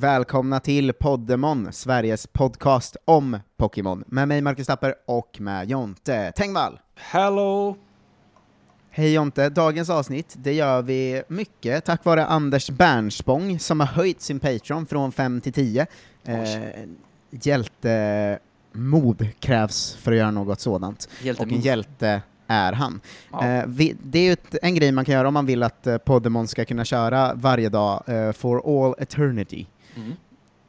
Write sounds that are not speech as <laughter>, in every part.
Välkomna till Poddemon, Sveriges podcast om Pokémon, med mig Marcus Tapper och med Jonte Tengvall. Hello! Hej Jonte, dagens avsnitt, det gör vi mycket tack vare Anders Bernspång som har höjt sin Patreon från 5 till 10. Eh, hjältemod krävs för att göra något sådant, Hjältemod. och en hjälte är han. Ja. Eh, vi, det är ju ett, en grej man kan göra om man vill att eh, Poddemon ska kunna köra varje dag eh, for all eternity. Mm.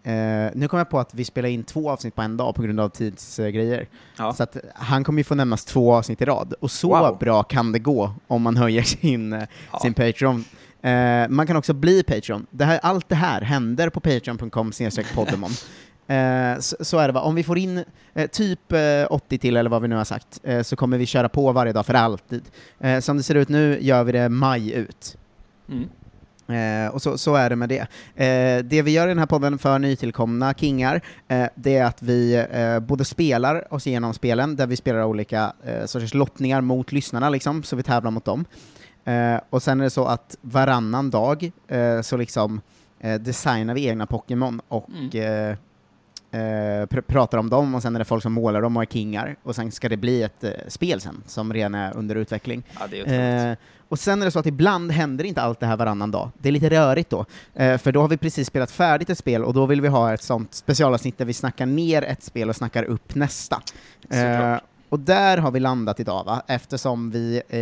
Eh, nu kom jag på att vi spelar in två avsnitt på en dag på grund av tidsgrejer. Ja. Så att han kommer ju få nämnas två avsnitt i rad. Och så Wow. bra kan det gå om man höjer <laughs> sin, eh, Ja. sin Patreon. Eh, man kan också bli Patreon. Det här, allt det här händer på patreon.com poddemon. <laughs> Eh, så, så är det va, om vi får in eh, typ eh, 80 till eller vad vi nu har sagt, eh, så kommer vi köra på varje dag för alltid. Eh, som det ser ut nu gör vi det maj ut. Mm. Eh, och så, så är det med det. Det vi gör i den här podden för nytillkomna kingar, det är att vi både spelar oss igenom spelen, där vi spelar olika sorters lottningar mot lyssnarna, liksom, så vi tävlar mot dem. Och sen är det så att varannan dag så liksom designar vi egna Pokémon och eh, eh, pr pratar om dem, och sen är det folk som målar dem och är kingar, och sen ska det bli ett eh, spel sen, som redan är under utveckling. Ja, är. Eh, och sen är det så att ibland händer inte allt det här varannan dag. Det är lite rörigt då, eh, för då har vi precis spelat färdigt ett spel och då vill vi ha ett sånt specialavsnitt där vi snackar ner ett spel och snackar upp nästa. Eh, och där har vi landat idag, va? eftersom vi eh,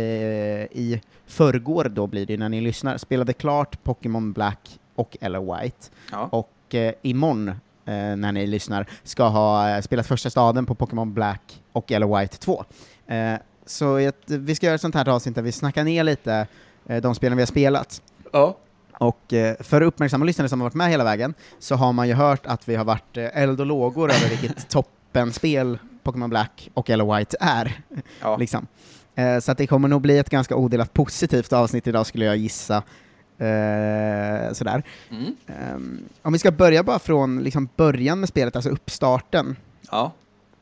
i förrgår, då blir det när ni lyssnar, spelade klart Pokémon Black och Eller White, ja. och eh, imorgon, när ni lyssnar, ska ha eh, spelat första staden på Pokémon Black och Yellow White 2. Eh, så jag, vi ska göra ett sånt här avsnitt där vi snackar ner lite eh, de spelen vi har spelat. ja. Och eh, för uppmärksamma lyssnare som har varit med hela vägen, så har man ju hört att vi har varit eh, eld och lågor över vilket <laughs> toppenspel Pokémon Black och Yellow White är. ja. liksom. eh, så att det kommer nog bli ett ganska odelat positivt avsnitt idag, skulle jag gissa. Eh, sådär. Mm. Ehm, om vi ska börja bara från liksom början med spelet, alltså uppstarten. ja.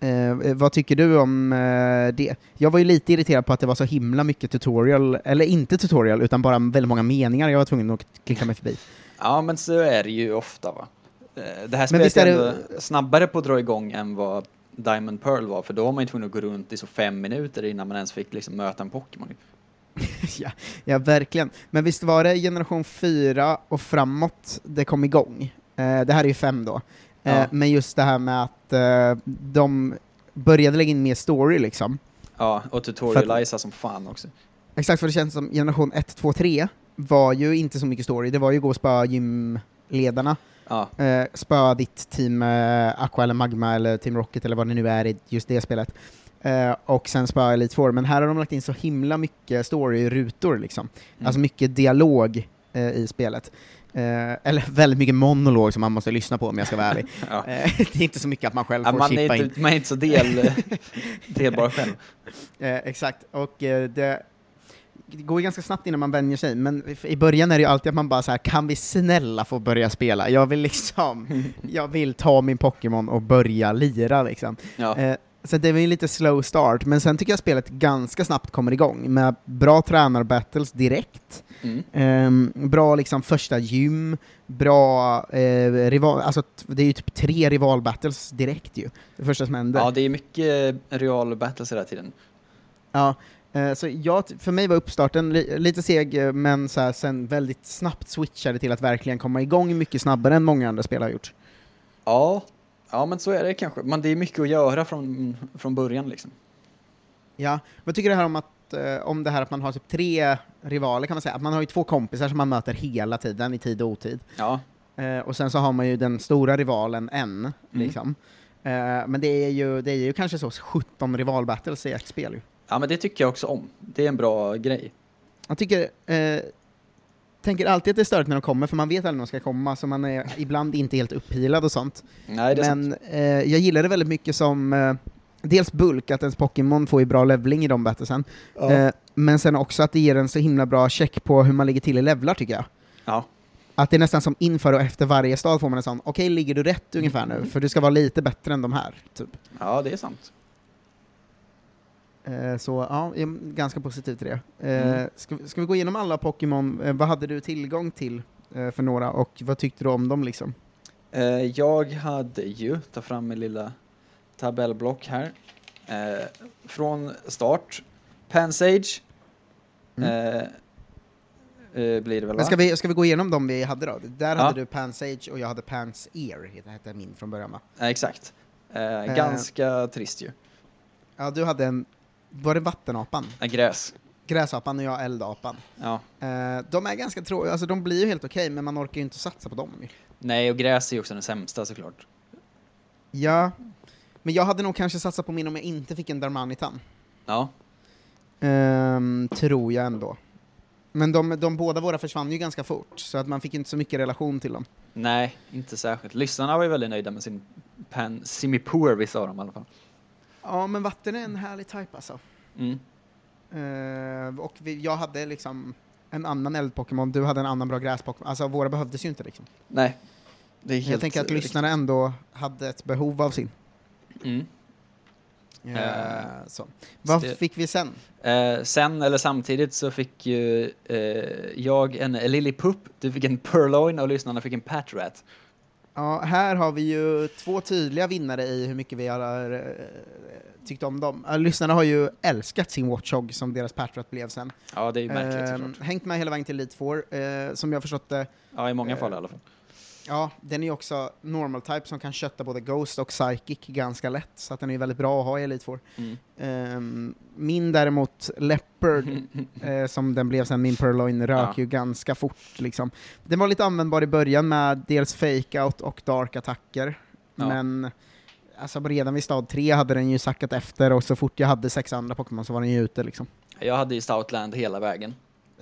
Eh, vad tycker du om eh, det? Jag var ju lite irriterad på att det var så himla mycket tutorial, eller inte tutorial, utan bara väldigt många meningar jag var tvungen att klicka mig förbi. ja, men så är det ju ofta va. Eh, Det här spelet är det- snabbare på att dra igång än vad Diamond Pearl var, för då var man ju tvungen att gå runt i så fem minuter innan man ens fick liksom möta en Pokémon. <laughs> ja, ja, verkligen. Men visst var det generation 4 och framåt det kom igång? Eh, det här är ju 5 då. Eh, Ja. Men just det här med att eh, de började lägga in mer story liksom. Ja, och tutorialisa som fan också. Exakt, för det känns som generation 1, 2, 3 var ju inte så mycket story, det var ju gå och spöa gymledarna, Ja, eh, spöa ditt team eh, Aqua eller Magma eller Team Rocket eller vad det nu är i just det spelet, eh, och sen spöa Elite Four, men här har de lagt in så himla mycket story-rutor liksom, Mm. alltså mycket dialog eh, i spelet. Eh, eller väldigt mycket monolog som man måste lyssna på om jag ska vara ärlig. <laughs> ja. <laughs> Det är inte så mycket att man själv ja får man, chippa är in. inte, man är inte så del, <laughs> delbar själv. Exakt, och det, det går ju ganska snabbt innan man vänjer sig, men i början är det ju alltid att man bara så här, kan vi snälla få börja spela? Jag vill liksom, jag vill ta min Pokémon och börja lira liksom. Ja, Eh, så det var ju lite slow start, men sen tycker jag spelet ganska snabbt kommer igång med bra tränarbattles direkt, mm. Ehm, bra liksom första gym, bra eh, rival, alltså det är ju typ tre rivalbattles direkt ju, det första som händer. ja, det är mycket real battles hela tiden. Ja, eh, så jag, för mig var uppstarten li, lite seg, men så här, sen väldigt snabbt switchade till att verkligen komma igång mycket snabbare än många andra spel har gjort. Ja, ja men så är det kanske. Men det är mycket att göra från, från början liksom. Ja, vad tycker du här om, att, eh, om det här att man har typ tre rivaler kan man säga? Att man har ju två kompisar som man möter hela tiden, i tid och otid. Ja, Eh, och sen så har man ju den stora rivalen N, Mm. liksom. Eh, men det är, ju, det är ju kanske så 17 rivalbattles i ett spel ju. ja men det tycker jag också om. Det är en bra grej. Jag tycker, eh, tänker alltid att det är störigt när de kommer, för man vet aldrig när de ska komma, så man är ibland inte helt upphilad och sånt. Nej, Men eh, jag gillar det väldigt mycket som, eh, dels bulk, att ens Pokémon får ju bra levling i de battlesen, Ja. eh, men sen också att det ger en så himla bra check på hur man ligger till i levlar tycker jag. ja. Att det är nästan som inför och efter varje stad får man en sån, okej ligger du rätt ungefär nu? För du ska vara lite bättre än de här, typ. ja, det är sant. Eh, så ja, jag är ganska positiv till det. Eh, Mm. ska, ska vi gå igenom alla Pokémon? Eh, vad hade du tillgång till för några, och vad tyckte du om dem liksom? Jag hade ju, ta fram min lilla tabellblock här, från start, Pansage, Mm. blir det väl va? Men ska vi, ska vi gå igenom dem vi hade då? Där Ja. hade du Pansage och jag hade Pans Ear, hette- hette min från början va? Exakt. Ganska trist ju. Ja, du hade en, var det vattenapan? Eh, gräs. Gräsapan och jag eldapan. Ja. Eh, de är ganska tråkiga, alltså de blir ju helt okej, men man orkar ju inte satsa på dem. Nej, och gräs är ju också den sämsta såklart. Ja, men jag hade nog kanske satsat på min om jag inte fick en Darmanitan. Ja, Ehm, tror jag ändå. Men de, de båda våra försvann ju ganska fort, så att man fick inte så mycket relation till dem. nej, inte särskilt. Lyssnarna var ju väldigt nöjda med sin Pan Simipour, vissa av dem i alla fall. Ja, men vatten är en härlig type alltså. Mm. Eh, och vi, jag hade liksom en annan eldpokémon, du hade en annan bra gräspokémon. Alltså våra behövdes ju inte liksom. Nej, det är helt jag tänker att lyssnarna ändå hade ett behov av sin. Mm. Eh, Eh, så. Vad det- fick vi sen? Eh, sen, eller samtidigt, så fick ju jag en Lillipup, du fick en Purloin och lyssnarna fick en Patrat. Ja, här har vi ju två tydliga vinnare i hur mycket vi har eh, tyckt om dem. Lyssnarna har ju älskat sin Watchog som deras Patrat blev sen. Ja, det är ju märkligt såklart. hängt med hela vägen till Elite Four, eh, som jag förstått det. Ja, i många eh, fall i alla fall. Ja, den är ju också normal type som kan kötta både Ghost och Psychic ganska lätt, så att den är väldigt bra att ha i Elite Four. Mm. Ehm, min däremot, Leopard, <laughs> eh, som den blev sen, min Purloin, rök Ja. ju ganska fort liksom. Den var lite användbar i början med dels fake-out och dark-attacker, Ja. men alltså redan vid stad 3 hade den ju sackat efter och så fort jag hade sex andra Pokémon så var den ju ute liksom. Jag hade ju Stoutland hela vägen.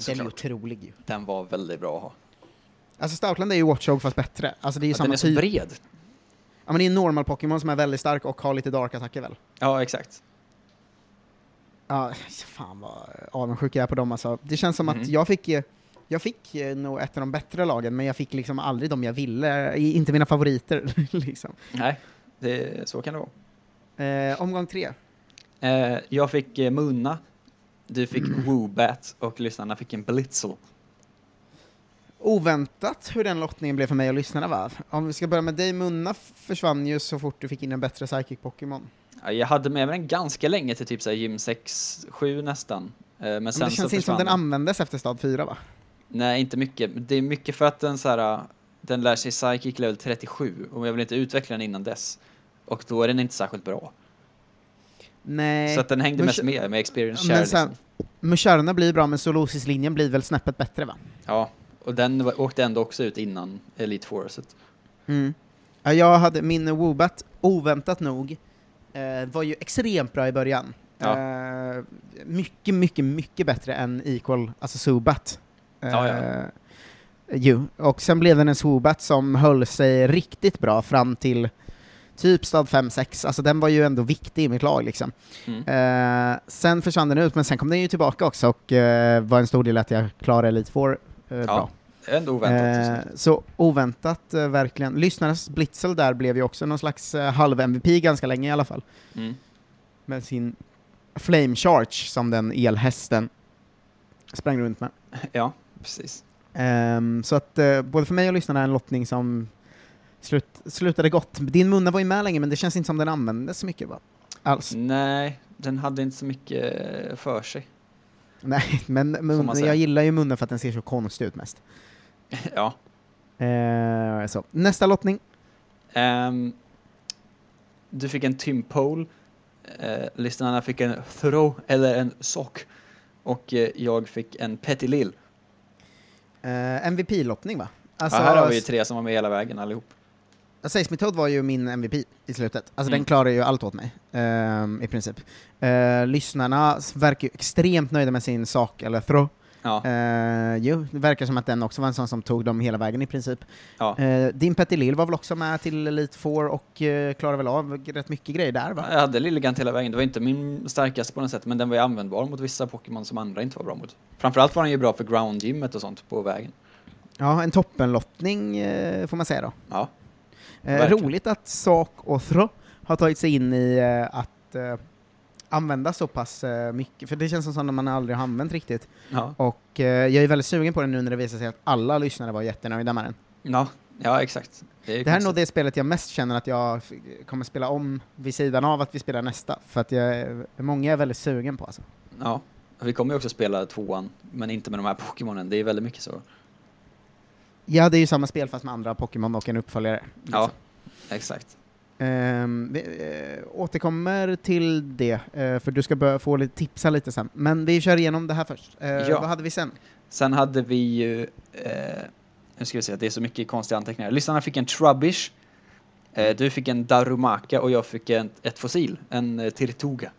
Den är otrolig ju. Den var väldigt bra att ha. Alltså Stoutland är ju Watchog fast bättre. Alltså det är ju den samma är så typ. bred. Ja men det är en normal Pokémon som är väldigt stark och har lite dark-attacker väl? Ja, exakt. Ja, fan vad avundsjuk jag är på dem alltså. Det känns som att Mhm. jag fick, jag fick eh, nog ett av de bättre lagen, men jag fick liksom aldrig de jag ville, inte mina favoriter <laughs> liksom. Nej, det, så kan det vara. Eh, omgång tre. Eh, jag fick eh, Munna, du fick <clears throat> Woobat och lyssnarna fick en Blitzel. Oväntat hur den lottningen blev för mig och lyssnarna va? Om vi ska börja med dig, Munna försvann ju så fort du fick in en bättre Psychic Pokémon. Ja, jag hade med mig den ganska länge till typ så här gym 6-7 nästan. Eh, men Men sen det känns inte som den användes efter stad 4 va? Nej, inte mycket. Det är mycket för att den så här, den lär sig Psychic level 37 och jag vill inte utveckla den innan dess. Och då är den inte särskilt bra. Nej. Så att den hängde Men mest med med experience Men share. sen- Liksom. Musharna blir bra, men Solosis-linjen blir väl snäppet bättre va? Ja, och den åkte ändå också ut innan Elite att, Mm. Ja, jag hade min Woobat, oväntat nog, eh, var ju extremt bra i början. Ja. Eh, mycket, mycket, mycket bättre än Equal, alltså Zubat. Eh, Ja, ja. ju. Och sen blev den en Swoobat som höll sig riktigt bra fram till typ stad 5-6, alltså den var ju ändå viktig i mitt lag liksom. mm. Eh, sen försvann den ut, men sen kom den ju tillbaka också och eh, var en stor del att jag klarade Elite Four eh, bra. Ändå oväntat. Eh, så oväntat, eh, verkligen. Lyssnarnas Blitzel där blev ju också någon slags eh, halv-MVP ganska länge i alla fall. Mm. Med sin Flame Charge som den elhästen sprang runt med. Ja, precis. Ehm, så att eh, både för mig och lyssnarna är en lottning som slut, slutade gott. Din munna var ju med länge, men det känns inte som den användes så mycket va? Alls. Nej, den hade inte så mycket för sig. <laughs> Nej, men mun, jag gillar ju munnen för att den ser så konstig ut mest. <laughs> ja. Eh, så. Nästa lottning. Ehm, du fick en Timpole, uh, lyssnarna fick en Throw eller en Sock och eh, jag fick en Petty Lill. Eh, MVP-lottning va? Alltså, ja, här har vi ju tre som var med hela vägen allihop. Seismitoad var ju min MVP i slutet. Alltså Mm. den klarar ju allt åt mig, ehm, i princip. Eh, lyssnarna verkar ju extremt nöjda med sin sak, eller throw. Ja, Eh, jo, det verkar som att den också var en sån som tog dem hela vägen i princip. ja. Eh, din Petty Lill var väl också med till Elite Four och uh, klarade väl av rätt mycket grejer där va? Jag hade Lilligant hela vägen. Det var inte min starkaste på något sätt, men den var ju användbar mot vissa Pokémon som andra inte var bra mot. Framförallt var den ju bra för ground-gymmet och sånt på vägen. Ja, en toppenlottning får man säga då. Ja, Eh, roligt att Sak och Thro har tagit sig in i eh, att eh, använda så pass eh, mycket, för det känns som sånt man aldrig har använt riktigt. Ja, Och eh, jag är väldigt sugen på den nu när det visar sig att alla lyssnare var jättenöjda med den. ja, ja exakt. Det, är Det här är nog det spelet jag mest känner att jag kommer spela om vid sidan av att vi spelar nästa, för att jag, många är väldigt sugen på alltså. Ja, vi kommer ju också spela tvåan, men inte med de här Pokémonen. Det är väldigt mycket så. Ja, det är ju samma spel fast med andra Pokémon och en uppföljare. Ja, liksom. exakt. Ehm, vi eh, återkommer till det, eh, för du ska börja få lite, tipsa lite sen. Men vi kör igenom det här först. Eh, Ja. Vad hade vi sen? Sen hade vi ju, nu ska vi se, det är så mycket konstiga anteckningar. Lyssnarna fick en Trubbish, du fick en Darumaka och jag fick en, ett fossil, en Tirtuga.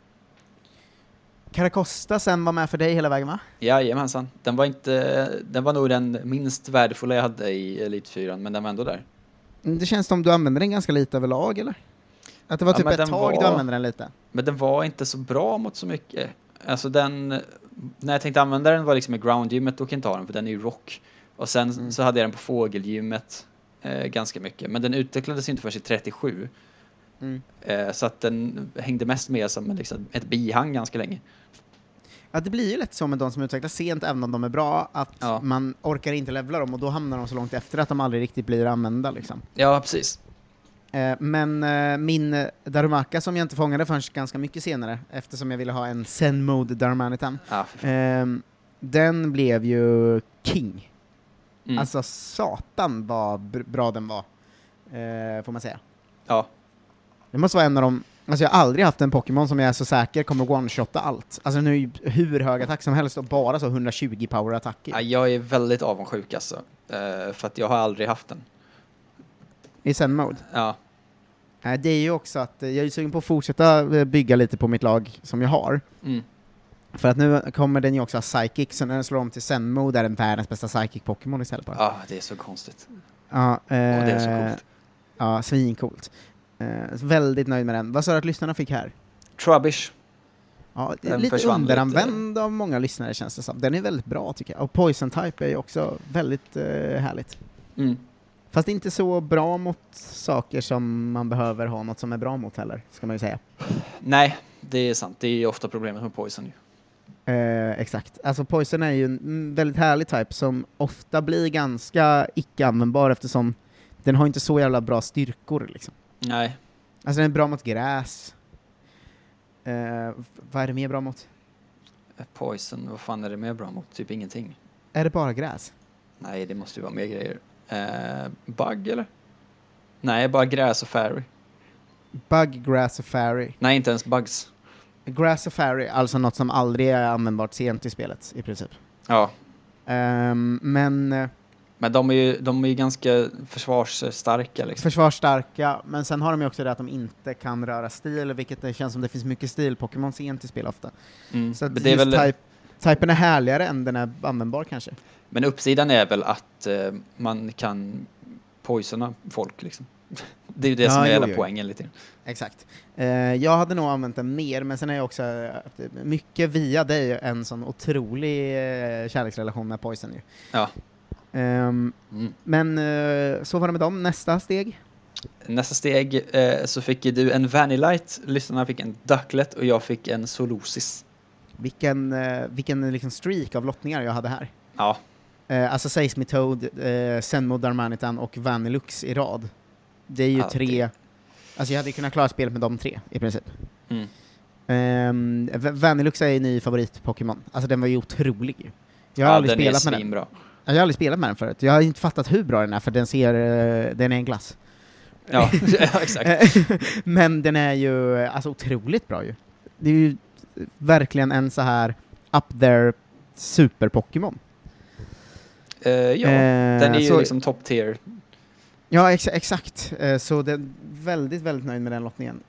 Karakosta sen var med för dig hela vägen va? Jajamensan, den var inte, den var nog den minst värdefulla jag hade i Elite 4, men den var ändå där. Mm, Det känns som du använde den ganska lite överlag, eller? Att det var Ja, typ ett tag du var- använde den lite? Men den var inte så bra mot så mycket. Alltså den, när jag tänkte använda den var liksom i groundgymmet, då kan jag inte ha den för den är ju rock. Och sen Mm. så hade jag den på fågelgymmet eh, ganska mycket, men den utvecklades inte förrän i 37. Mm. Eh, så att den hängde mest med som liksom ett bihang ganska länge. Ja, det blir ju lätt så med de som utvecklas sent, även om de är bra, att Ja. man orkar inte levla dem och då hamnar de så långt efter att de aldrig riktigt blir använda liksom. Ja, precis. Eh, men eh, min Darumaka som jag inte fångade förrän ganska mycket senare, eftersom jag ville ha en Zen Mode för fan. Ehm, den blev ju king. mm. Alltså satan vad br- bra den var, får man säga. ja. Det måste vara en av de, alltså jag har aldrig haft en Pokémon som jag är så säker kommer one-shotta allt. Alltså den är ju hur hög attack som helst och bara så 120 power attacker. ja, jag är väldigt avundsjuk alltså. Eh, för att jag har aldrig haft den. I Zen Mode. Ja, det är ju också att eh, jag är sugen på att fortsätta eh, bygga lite på mitt lag som jag har. mm. För att nu kommer den ju också ha Psychic, så när den slår om till Zen Mode är den världens bästa Psychic-Pokémon istället bara. ja det är så konstigt. Ja, Och det är så eh, coolt. Ja, svincoolt. Eh, väldigt nöjd med den. Vad sa du att lyssnarna fick här? Trubbish. Ja, Den lite underanvänd av många lyssnare känns det som. Den är väldigt bra tycker jag. Och Poison Type är ju också väldigt eh, härligt. Mm. Fast inte så bra mot saker som man behöver ha något som är bra mot heller, ska man ju säga. Nej, det är sant. Det är ju ofta problemet med Poison ju. Eh, exakt. Alltså Poison är ju en väldigt härlig type som ofta blir ganska icke-användbar eftersom den har inte så jävla bra styrkor liksom. Nej, Alltså den är bra mot gräs. Eh, vad är det mer bra mot? Poison, vad fan är det mer bra mot? Typ ingenting. Är det bara gräs? Nej, det måste ju vara mer grejer. Eh, bug eller? Nej, bara gräs och fairy. Bug, grass och fairy. Nej, inte ens bugs. Grass och fairy, alltså något som aldrig är användbart sent i spelet i princip. Ja, Ehm, men eh, men de är ju, de är ganska försvarsstarka liksom. försvarsstarka, men sen har de ju också det att de inte kan röra stil, vilket det känns som det finns mycket stil-Pokémon sent i spel ofta. Mm. Så det är väl, type, typen är härligare än den är användbar kanske. men uppsidan är väl att eh, man kan poisona folk liksom. <laughs> Det är ju det Ja, som är hela poängen lite. Exakt. Eh, jag hade nog använt den mer, men sen är jag också eh, mycket via dig en sån otrolig eh, kärleksrelation med Poison ju. Ja. Ehm, Mm. men eh, så var det med dem. Nästa steg? Nästa steg eh, så fick du en Vanillite, lyssnarna fick en Ducklet och jag fick en Solosis. Vilken, eh, vilken liksom streak av lottningar jag hade här. Ja, alltså Seismitoad, Zenmo Darmanitan och Vanillux i rad. Det är ju Ja, tre... det- Alltså jag hade kunnat klara spelet med de tre, i princip. mm. Um, Vanillux är ju ny favorit-Pokémon. Alltså den var ju otrolig. Jag har ja aldrig spelat med den. svinbra. Jag har aldrig spelat med den förut. Jag har inte fattat hur bra den är, för den ser... eh, den är en glass. Ja, <laughs> <laughs> ja, exakt. <laughs> Men den är ju eh, alltså otroligt bra ju. Det är ju verkligen en så här up there super-Pokémon. Eh, ja, Eh, den är ju så- liksom top tier. Ja, ex exakt. Eh, så det är väldigt, väldigt nöjd med den lottningen.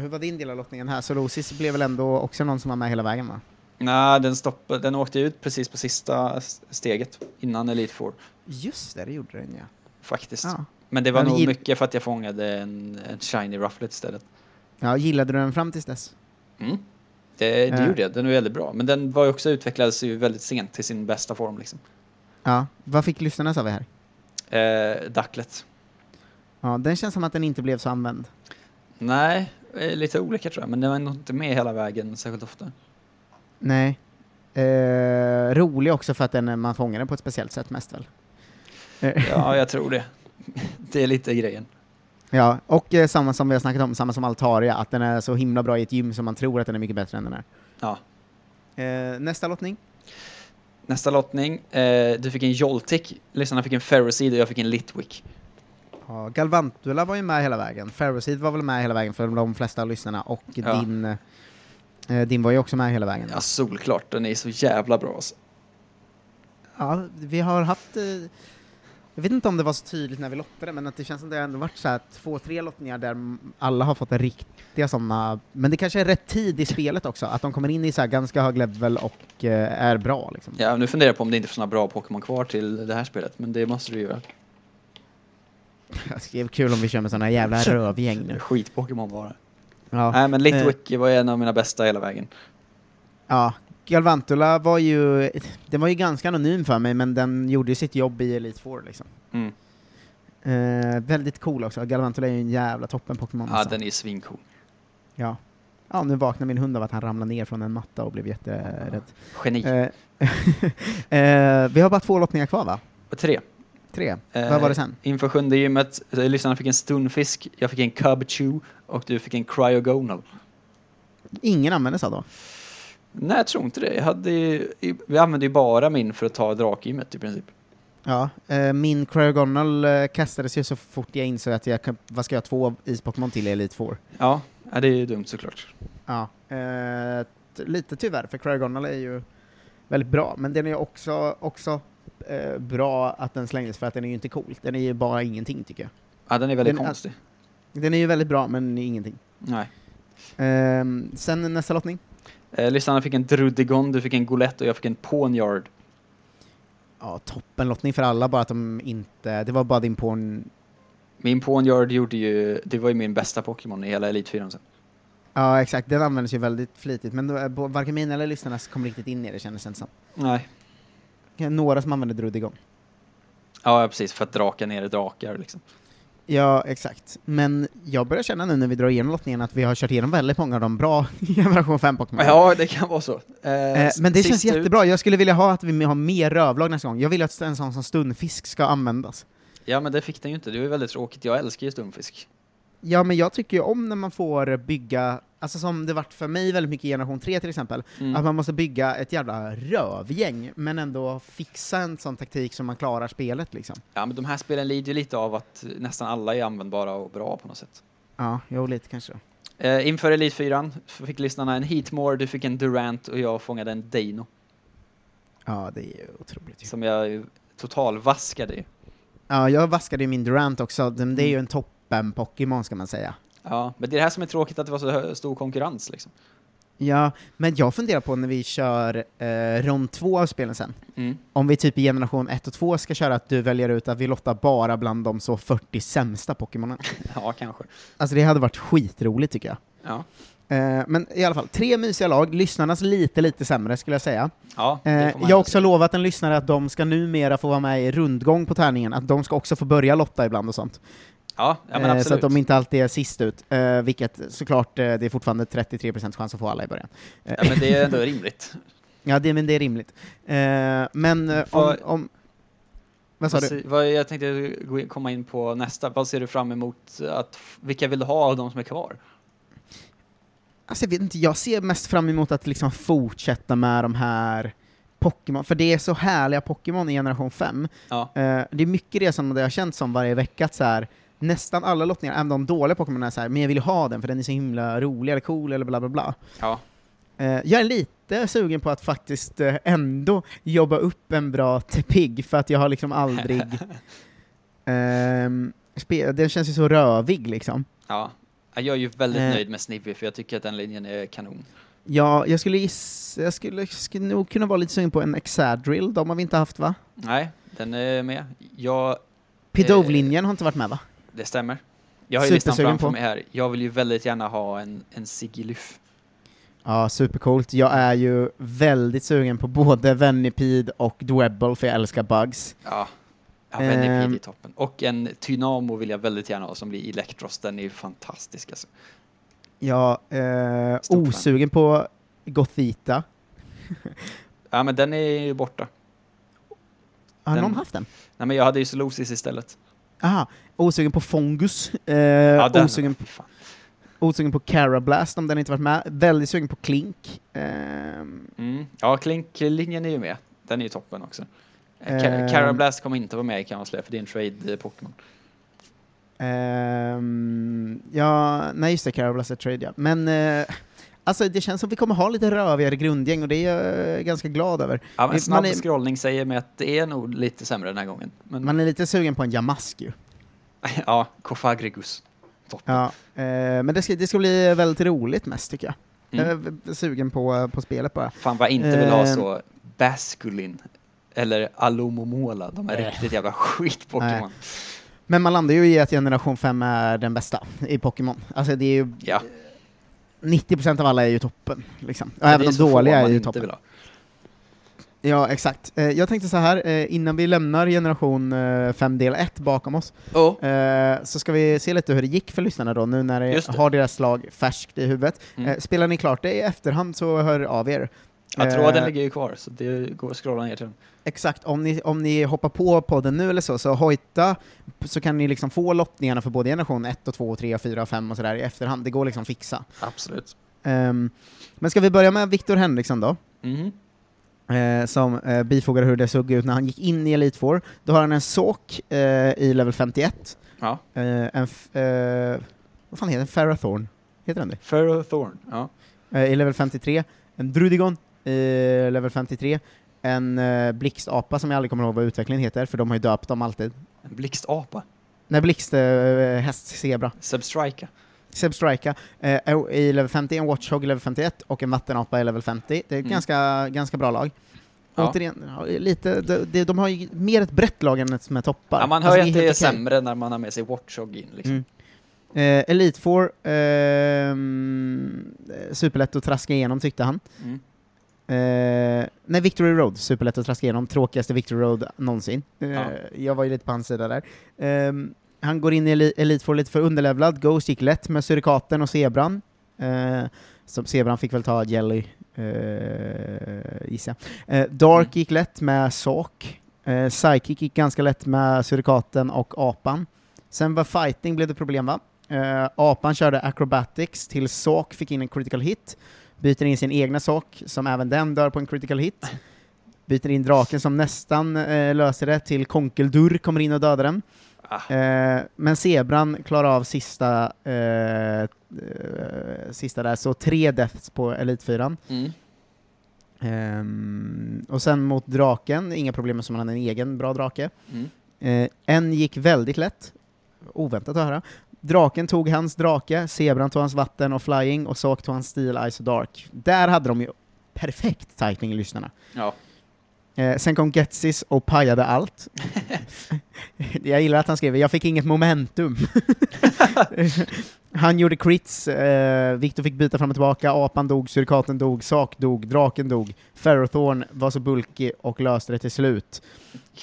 Hur var din del av lottningen här? Solosis blev väl ändå också någon som var med hela vägen va? Nej, den, stoppade, den åkte ut precis på sista steget innan Elite Four, Just det, det gjorde den ja. faktiskt. Ja, Men det var Men nog gill- mycket för att jag fångade en, en shiny rufflet istället. ja gillade du den fram tills dess? Mm. Det, det Eh. gjorde jag, den är väldigt bra. Men den var ju också utvecklades ju väldigt sent till sin bästa form liksom. Ja. Vad fick lyssnarna vi här? Eh, Ducklet. Ja, den känns som att den inte blev så använd. Nej, Eh, Lite olika tror jag, men det var nog inte med hela vägen särskilt ofta. Nej. Eh, rolig också för att den, man fångar den på ett speciellt sätt mest väl? Eh, Ja, jag tror det. <laughs> Det är lite grejen. Ja, och eh, samma som vi har snackat om, samma som Altaria, att den är så himla bra i ett gym som man tror att den är mycket bättre än den är. Ja. Eh, nästa lottning? Nästa lottning. Eh, du fick en Joltik, lyssnarna fick en Ferrocid och jag fick en Litwick. Ja, Galvantula var ju med hela vägen, Ferrocid var väl med hela vägen för de flesta av lyssnarna, och Ja. din, eh, din var ju också med hela vägen. Ja, solklart. Den är så jävla bra alltså. Ja, vi har haft... Eh, jag vet inte om det var så tydligt när vi lottade, men att det känns som det ändå varit så här två, tre lottningar där alla har fått riktiga sådana, men det kanske är rätt tid i spelet också, att de kommer in i så här ganska hög level och eh, är bra liksom. Ja, nu funderar jag på om det inte finns några bra Pokémon kvar till det här spelet, men det måste du göra. <laughs> Det är kul om vi kör med såna jävla <laughs> rövgäng nu. Skit-Pokémon bara. Ja, Nej, men Litwick var en av mina bästa hela vägen. ja. Galvantula var ju, den var ju ganska anonym för mig, men den gjorde ju sitt jobb i Elite Four liksom. Mm. Eh, väldigt cool också, Galvantula är ju en jävla toppen Pokémon. Ja, alltså. den är svincool. ja. ja, nu vaknar min hund av att han ramlade ner från en matta och blev jätterädd. Geni. Eh, <laughs> eh, vi har bara två lottningar kvar va? Och tre. Tre. Eh, Vad var det sen? Inför sjunde gymmet, eh, lyssnarna fick en stunfisk, jag fick en cub chew och du fick en cryogonal. Ingen använde sig då? Nej, jag tror inte det. Jag hade, vi använde ju bara min för att ta drakgymmet i princip. Ja, eh, min Cryogonal eh, kastades ju så fort jag insåg att jag kan, vad ska jag ha två is-Pokémon till i Elite Four? Ja, det är ju dumt såklart. Ja. Lite tyvärr, för Cryogonal är ju väldigt bra, men den är också, också eh, bra att den slängdes för att den är ju inte cool. Den är ju bara ingenting tycker jag. Ja, den är väldigt Den konstig. Den är ju väldigt bra, men ingenting. Nej. Ehm, sen nästa lottning. Eh, lyssnarna fick en Drudigon, du fick en Golett och jag fick en Ponyard. Ja, toppenlottning för alla, bara att de inte... Det var bara din porn... Min Ponyard gjorde ju, det var ju min bästa Pokémon i hela 4 sen. Ja, exakt. Den användes ju väldigt flitigt, men då, varken mina eller lyssnarna kom riktigt in i det, kändes det som. Nej. Några som använde Drudigon. Ja, precis, för att draka ner drakar liksom. Ja, exakt. Men jag börjar känna nu när vi drar igenom lottningen att vi har kört igenom väldigt många av de bra <laughs> generation 5-Pokémon. Ja, det kan vara så. Eh, Eh, men det känns sist ut- jättebra, jag skulle vilja ha att vi har mer rövlag nästa gång. Jag vill att en sån som Stunfisk ska användas. Ja, men det fick den ju inte. Det ju väldigt tråkigt. Jag älskar ju stumfisk. Ja, men jag tycker ju om när man får bygga, alltså som det vart för mig väldigt mycket i generation 3 till exempel, Mm. att man måste bygga ett jävla rövgäng, men ändå fixa en sån taktik som man klarar spelet liksom. Ja, men de här spelen lider ju lite av att nästan alla är användbara och bra på något sätt. Ja, jo, lite kanske. Eh, inför Elite 4 fick lyssnarna en Heatmore, du fick en Durant och jag fångade en Dino. Ja, det är ju otroligt. Som jag totalvaskade ju. Ja, jag vaskade ju min Durant också, det är ju en toppen-Pokémon ska man säga. Ja, men det är det här som är tråkigt att det var så stor konkurrens liksom. Ja, men jag funderar på när vi kör eh, rond två av spelen sen, Mm. om vi typ i generation 1 och 2 ska köra att du väljer ut att vi lottar bara bland de så 40 sämsta Pokémonen. <laughs> Ja, kanske. Alltså det hade varit skitroligt tycker jag. Ja, Eh, men i alla fall, tre mysiga lag, lyssnarnas lite, lite sämre skulle jag säga. ja Eh, jag har också säga. lovat en lyssnare att de ska numera få vara med i rundgång på tärningen, att de ska också få börja lotta ibland och sånt. Ja, ja men Eh, absolut. så att de inte alltid är sist ut, eh, vilket såklart, eh, det är fortfarande 33% chans att få alla i början. Eh, Ja, men det är ändå rimligt. <laughs> ja, det, men det är rimligt. Eh, men eh, om, om... Vad sa du? jag tänkte komma in på nästa. Vad ser du fram emot? Att, vilka vill du ha av de som är kvar? Alltså jag vet inte, jag ser mest fram emot att liksom fortsätta med de här Pokémon, för det är så härliga Pokémon i generation 5. Ja, Eh, det är mycket det som det har känts som varje vecka, att så här, nästan alla lottningar, även de dåliga Pokémon är så här, men jag vill ju ha den för den är så himla rolig eller cool eller bla bla bla. ja. Eh, jag är lite sugen på att faktiskt eh, ändå jobba upp en bra Tepig, för att jag har liksom aldrig... <laughs> spe- den känns ju så rövig liksom. ja. Ja, Jag är ju väldigt Eh. nöjd med Snippy för jag tycker att den linjen är kanon. Ja, jag skulle gissa, jag skulle, skulle nog kunna vara lite sugen på en Exadrill, de har vi inte haft va? Nej, den är med. Jag, Pidove-linjen har inte varit med va? Det stämmer. Jag har ju listan framför på. mig här. Jag vill ju väldigt gärna ha en, en Sigilyph. Ja, supercoolt. Jag är ju väldigt sugen på både Venipede och Dwebble, för jag älskar bugs. Ja, ja Venipede Ehm. i toppen. Och en Tynamo vill jag väldigt gärna ha som blir Electros. Den är ju fantastisk alltså. Ja, eh, Stort fan. osugen på Gothita. <laughs> Ja, men den är ju borta. Har Den- någon haft den? Nej, men jag hade ju Solosis istället. Aha, osugen på Fongus. Eh, Ja, den. osugen, fan. osugen på Carablast om den inte varit med. Väldigt sugen på Klink. Ehm, Mm. Ja, Klink-linjen är ju med. Den är ju toppen också. Ehm. Ca- Carablast kommer inte vara med i Camouflage för det är en trade-Pokémon. ehm, ja, nej just det, Carablast är trade ja. Men eh, alltså det känns som vi kommer ha lite rövigare grundgäng och det är jag ganska glad över. Ja, men Man snabb är- scrollning säger mig att det är nog lite sämre den här gången. Men Man är lite sugen på en Yamask ju. <laughs> ja, Kofagrigus. Toppen. Ja, eh, men det ska, det ska bli väldigt roligt mest tycker jag. Mm. Jag är sugen på, på spelet bara. Fan vad jag inte vill ha Ehm. så Basculin eller Alomomola, de är Äh. riktigt jävla skit-Pokémon. Men man landar ju i att generation 5 är den bästa i Pokémon. Alltså det är ju, Ja, 90% av alla är ju toppen. Liksom. Och även de dåliga är ju toppen. Ja, exakt. Eh, jag tänkte så här, eh, innan vi lämnar generation 5 del 1 bakom oss, Oh. eh, så ska vi se lite hur det gick för lyssnarna då, nu när det. har deras lag färskt i huvudet. Mm. Eh, spelar ni klart det i efterhand så hör av er. Jag tror att den Eh, ligger ju kvar, så det går att scrolla ner till den. Exakt, om ni, om ni hoppar på podden nu eller så, så hojta, så kan ni liksom få lottningarna för både generation 1 och 2 och 3 och 4 och 5 och sådär i efterhand, det går liksom fixa. Absolut. Ehm, men ska vi börja med Viktor Henriksson då? Mhm. eh, som eh, bifogade hur det såg ut när han gick in i Elite Four. Då har han en Såk eh, i level 51, Ja. en, vad fan heter den? Ferrothorn? Heter den det? Ferrothorn. Ja. I level 53, en Drudigon i level 53, en eh, blixtapa som jag aldrig kommer ihåg vad utvecklingen heter, för de har ju döpt dem alltid. En blixtapa. Nej, blixt, eh, zebra. Substrika. Sebstrika eh, i level 50, en Watchhog i level 51 och en vattenapa i level 50. Det är ett Mm. ganska, ganska bra lag. Ja. Återigen, lite, de, de, har ju mer ett brett lag än ett som är toppar. Ja, man hör Alltså, ju att det är okej. sämre när man har med sig Watchog in. Liksom. Mm. Eh, Elite Four, ehm, superlätt att traska igenom tyckte han. Mm. Eh, nej, Victory Road, superlätt att traska igenom, tråkigaste Victory Road någonsin. Eh, Ja. Jag var ju lite på hans sida där. Ehm, han går in i Eli- Elite Four lite för underlevlad, Ghost gick lätt med Surikaten och Zebran. Eh, så Zebran fick väl ta Jelly, eh, gissar jag. Eh, Dark Mm. gick lätt med Sak. Eh, Psychic gick ganska lätt med Surikaten och Apan. Sen var Fighting blev det problem va? Eh, apan körde Acrobatics till Sak fick in en critical hit. Byter in sin egna Sak, som även den dör på en critical hit. Byter in draken som nästan eh, löser det till Konkeldur, kommer in och dödar den. Ah, Eh, men Zebran klarar av sista, eh, eh, sista där, så tre deaths på Elitfyran. mm. Ehm, och sen mot draken, inga problem som han hade en egen bra drake. Mm. Eh, en gick väldigt lätt, oväntat att höra. Draken tog hans drake, Zebran tog hans vatten och flying, och Sak tog hans steel, ice och dark. Där hade de ju perfekt timing lyssnarna. Ja. Eh, sen kom Getsis och pajade allt. <laughs> jag gillar att han skriver ”Jag fick inget momentum”. <laughs> han gjorde crits, eh, Victor fick byta fram och tillbaka, apan dog, surikaten dog, sak dog, draken dog, Ferrothorn var så bulkig och löste det till slut.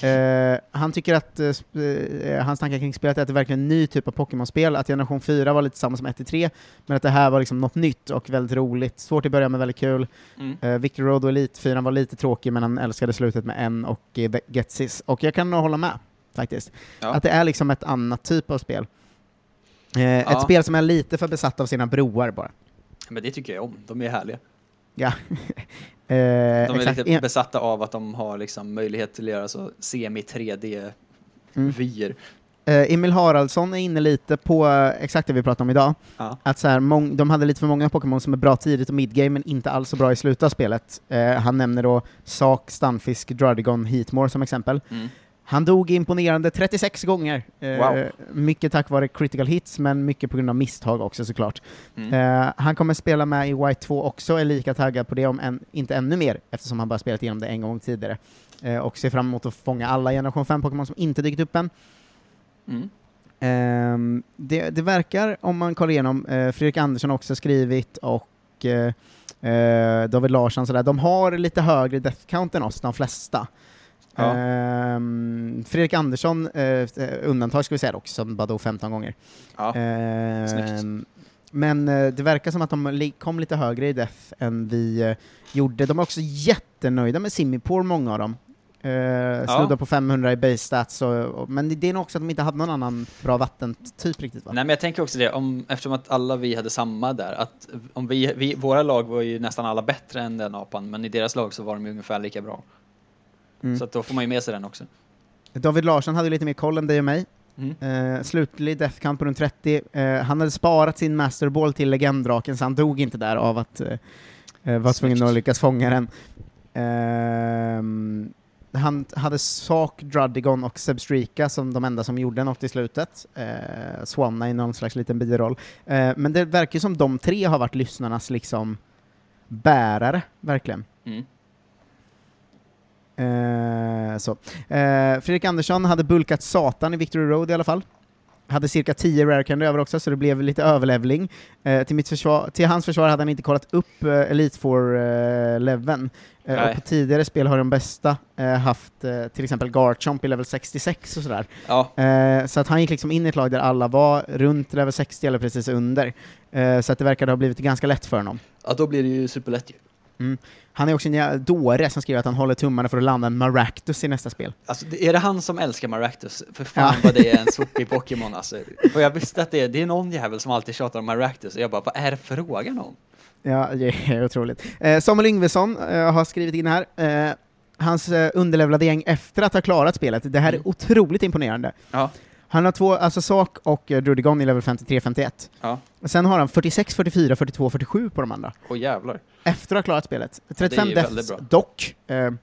Eh, han tycker att eh, eh, hans tankar kring spelet är att det är verkligen en ny typ av Pokémon-spel, att generation 4 var lite samma som 1-3, men att det här var liksom något nytt och väldigt roligt. Svårt i början men väldigt kul. Mm. Uh, Victor Road och Elite 4 var lite tråkig, men han älskade slutet med en och uh, Getsis. Och jag kan nog hålla med, faktiskt. Ja. Att det är liksom ett annat typ av spel. Eh, Ja. Ett spel som är lite för besatt av sina broar bara. Men det tycker jag om. De är härliga. Ja. <laughs> Eh, De är exakt. lite besatta av att de har liksom möjlighet till att göra så semi-3D-vyer. eh, Emil Haraldsson är inne lite på eh, exakt det vi pratade om idag. Ja. Att så här, de hade lite för många Pokémon som är bra tidigt och midgame, men inte alls så bra i slutet av spelet. Eh, han nämner då Sak, Stunfisk, Druddigon, Heatmore som exempel. Mm. Han dog imponerande 36 gånger. Eh, Wow. Mycket tack vare critical hits, men mycket på grund av misstag också såklart. Mm. Eh, han kommer spela med i White 2 också, är lika taggad på det, om än, inte ännu mer, eftersom han bara spelat igenom det en gång tidigare. Eh, och ser fram emot att fånga alla generation 5-Pokémon som inte dykt upp än. Mm. Ehm, det, det verkar, om man kollar igenom, eh, Fredrik Andersson har också skrivit och eh, eh, David Larsson sådär, de har lite högre death count än oss, de flesta. Ja. Ehm, Fredrik Andersson, eh, undantag ska vi säga dock, som bara dog 15 gånger. Ja. Ehm, men eh, det verkar som att de kom lite högre i Death än vi eh, gjorde. De är också jättenöjda med Simipour, många av dem. Snuddar på 500 i base stats, och, och, men det är nog också att de inte hade någon annan bra vattentyp riktigt va? Nej men jag tänker också det, om, eftersom att alla vi hade samma där, att om vi, vi, våra lag var ju nästan alla bättre än den apan, men i deras lag så var de ju ungefär lika bra. Mm. Så då får man ju med sig den också. David Larsson hade lite mer koll än dig och mig. Mm. Uh, slutlig Death Count på runt 30. Uh, han hade sparat sin Masterball till legenddraken, så han dog inte där av att uh, vara tvungen att lyckas fånga den. Ehm, han hade Sak, Druddigon och Sebstrika som de enda som gjorde något i slutet. Uh, Swanna i någon slags liten biroll. men det verkar ju som de tre har varit lyssnarnas liksom bärare, verkligen. Mm. Eh, så. Eh, Fredrik Andersson hade bulkat satan i Victory Road i alla fall. Hade cirka 10 rare candy över också, så det blev lite överlevling. Eh, till, mitt försvar, till hans försvar hade han inte kollat upp eh, Elite four eh. Eh, på tidigare spel har de bästa eh, haft eh, till exempel Garchomp i level 66 och sådär. Ja. Så att han gick liksom in i ett lag där alla var runt level 60 eller precis under. Så att det verkade ha blivit ganska lätt för honom. ja, då blir det ju superlätt ju. Mm. Han är också en dåre som skriver att han håller tummarna för att landa en Maractus i nästa spel. Alltså, är det han som älskar Maractus? För fan vad det är en <laughs> sopig Pokémon alltså. Och jag visste att det är, det är någon jävel som alltid tjatar om Maractus, och jag bara, vad är det frågan om? Ja, det är otroligt. Eh, Samuel Yngvesson eh, har skrivit in här. Eh, hans eh, underlevlade gäng efter att ha klarat spelet. Det här är Mm. otroligt imponerande. Ja. Han har två, alltså Sak och eh, Drudigon i level 53-51. Ja. Sen har han 46, 44, 42, 47 på de andra. Åh jävlar. Efter att ha klarat spelet. 35 ju deaths väldigt bra. dock. Eh, eh,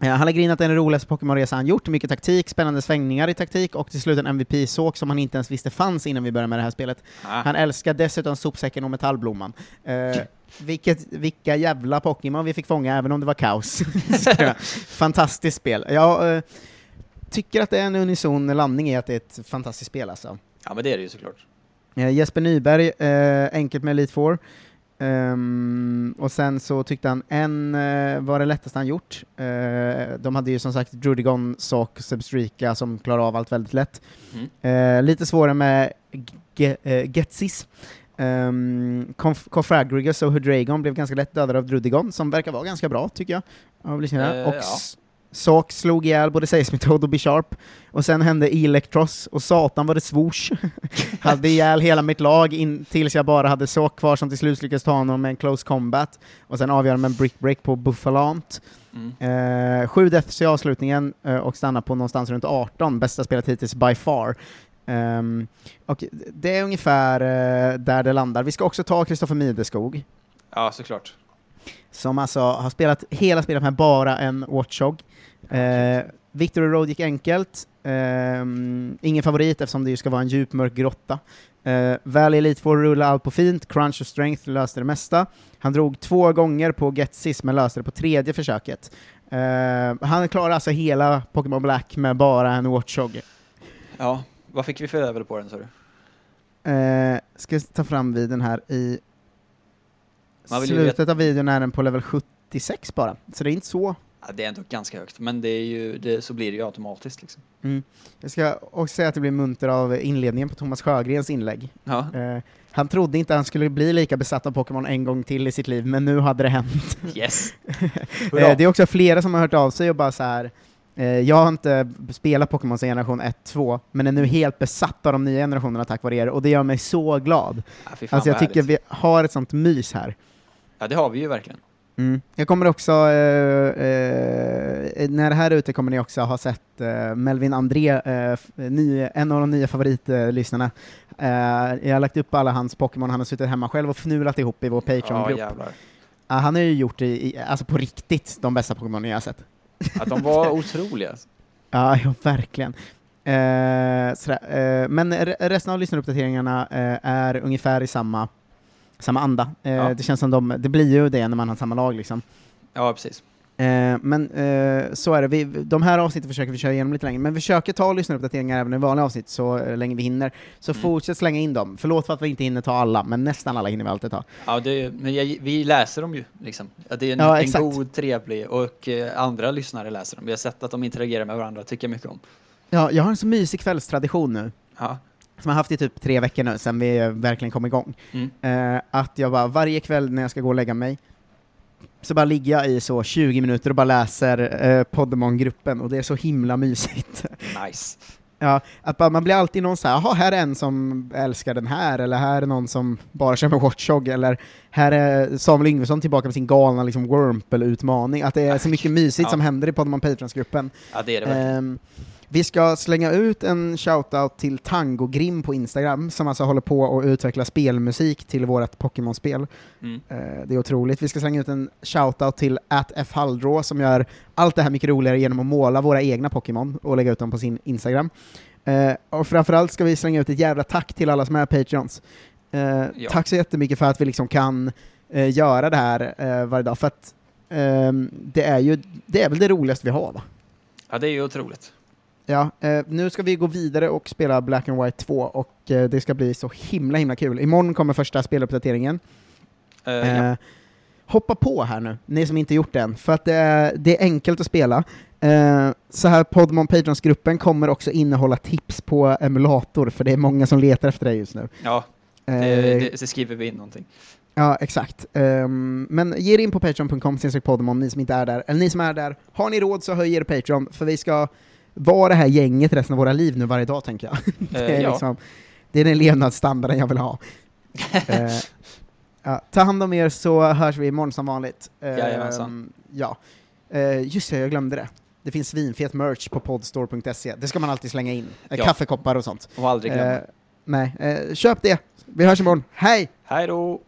han att det är den roligaste Pokémon-resa han gjort, mycket taktik, spännande svängningar i taktik och till slut en MVP-såk som han inte ens visste fanns innan vi började med det här spelet. Ah. Han älskar dessutom sopsäcken och metallblomman. Eh, <laughs> vilket, vilka jävla Pokémon vi fick fånga, även om det var kaos. <laughs> <laughs> Fantastiskt spel. Jag eh, tycker att det är en unison landning i att det är ett fantastiskt spel alltså. Ja men det är det ju såklart. Eh, Jesper Nyberg, eh, enkelt med Elite Four. Ehm, och sen så tyckte han en eh, var det lättaste han gjort. Eh, de hade ju som sagt Drudigon, Sock, Substrika som klarar av allt väldigt lätt. Mm. Eh, lite svårare med Ge- Getsis. Um, Confragrigus och Hydreigon blev ganska lätt dödade av Drudigon, som verkar vara ganska bra, tycker jag. Eh, och ja. Sak slog ihjäl både Seismitoad och Bisharp, och sen hände Electros, och satan var det swoosh. <laughs> hade ihjäl hela mitt lag in, tills jag bara hade Sak kvar som till slut lyckades ta honom med en close combat, och sen avgöra med en brick break på Buffalant. Mm. Eh, sju deaths i avslutningen eh, och stannar på någonstans runt 18, bästa spelet hittills by far. Ehm, och det är ungefär eh, där det landar. Vi ska också ta Kristoffer Mideskog, Ja såklart. Som alltså har spelat hela spelet med bara en Watchog. Eh, Victory Road gick enkelt, Ehm, ingen favorit eftersom det ju ska vara en djup mörk grotta. Uh, Valley Elite får rulla allt på fint, Crunch och Strength löste det mesta. Han drog två gånger på Getsis men löste det på tredje försöket. Eh, han klarar alltså hela Pokémon Black med bara en Watchog. Ja, vad fick vi för level på den sa du? Uh, ska ta fram videon här i Man vill ju slutet av videon är den på level 76 bara, så det är inte så Ja, det är ändå ganska högt, men det är ju, det, så blir det ju automatiskt liksom. Mm. Jag ska också säga att det blir munter av inledningen på Thomas Sjögrens inlägg. Ja, Eh, han trodde inte han skulle bli lika besatt av Pokémon en gång till i sitt liv, men nu hade det hänt. yes! <laughs> Eh, det är också flera som har hört av sig och bara så här. Eh, jag har inte spelat Pokémon sedan generation 1-2, men är nu helt besatt av de nya generationerna tack vare er, och det gör mig så glad. Ja, Alltså jag tycker vi har ett sånt mys här. Ja, det har vi ju verkligen. Mm. Jag kommer också, eh, eh, när det här är ute kommer ni också ha sett eh, Melvin André, eh, ny, en av de nya favoritlyssnarna. Eh, jag har lagt upp alla hans Pokémon han har suttit hemma själv och fnulat ihop i vår Ja, Patreon-grupp. jävlar. Ah, han har ju gjort i, i, alltså på riktigt de bästa Pokémon jag har sett. Att de var <laughs> otroliga. Ja, ja verkligen. Eh, men re- resten av lyssnaruppdateringarna är ungefär i samma, samma anda. Eh, Ja. Det känns som de, det blir ju det när man har samma lag liksom. Ja, precis. Eh, men eh, så är det, vi, de här avsnitten försöker vi köra igenom lite längre, men vi försöker ta lyssnaruppdateringar även i vanliga avsnitt så eh, länge vi hinner. Så Mm. fortsätt slänga in dem. Förlåt för att vi inte hinner ta alla, men nästan alla hinner vi alltid ta. Ja, det, men jag, vi läser dem ju liksom. Det är en, Ja, en god, trevlig och eh, andra lyssnare läser dem. Vi har sett att de interagerar med varandra, tycker jag mycket om. Ja, jag har en så mysig kvällstradition nu. Ja, som jag haft i typ tre veckor nu, sen vi verkligen kom igång. Mm. Eh, att jag bara varje kväll när jag ska gå och lägga mig, så bara ligger jag i så 20 minuter och bara läser eh, Podemon-gruppen, och det är så himla mysigt. <laughs> Nice. ja, att bara, man blir alltid någon så här, jaha, här är en som älskar den här, eller här är någon som bara kör med Watchog, eller här är Samuel Yngvesson tillbaka med sin galna liksom, Wurmple-utmaning, att det är så mycket mysigt Ja. som händer i Podemon Patrons-gruppen. Ja, det är det verkligen. Ehm, vi ska slänga ut en shoutout till Tango Grim på Instagram, som alltså håller på att utveckla spelmusik till vårt Pokémon-spel. Mm. Eh, det är otroligt. Vi ska slänga ut en shoutout till @fhalldraw som gör allt det här mycket roligare genom att måla våra egna Pokémon och lägga ut dem på sin Instagram. Eh, och framförallt ska vi slänga ut ett jävla tack till alla som är Patreons. Eh, Ja. Tack så jättemycket för att vi liksom kan göra det här varje dag, för att ehm, det är ju det är väl det roligaste vi har va? Ja, det är ju otroligt. Ja, eh, nu ska vi gå vidare och spela Black and White 2 och eh, det ska bli så himla himla kul. Imorgon kommer första speluppdateringen. Eh, Eh, ja. Hoppa på här nu, ni som inte gjort det än, för att det är, det är enkelt att spela. Eh, så här Podmon Patrons-gruppen kommer också innehålla tips på emulator, för det är många som letar efter det just nu. ja, Eh, det, det, det skriver vi in någonting. Ja, exakt. Ehm, men ge er in på patreon.com podemon, ni som inte är där. Eller ni som är där, har ni råd så höj er Patreon, för vi ska vara det här gänget resten av våra liv nu varje dag, tänker jag. <laughs> det, är Eh, ja. liksom, det är den levnadsstandarden jag vill ha. <laughs> Eh, ja, ta hand om er så hörs vi imorgon som vanligt. Ehm, Jajamensan. ja. Uh, just det, jag glömde det. Det finns svinfet merch på podstore.se. Det ska man alltid slänga in. Eh, Ja. Kaffekoppar och sånt. Och aldrig glömma. Eh, nej, eh, köp det. Vi hörs imorgon. Hej! Hej då!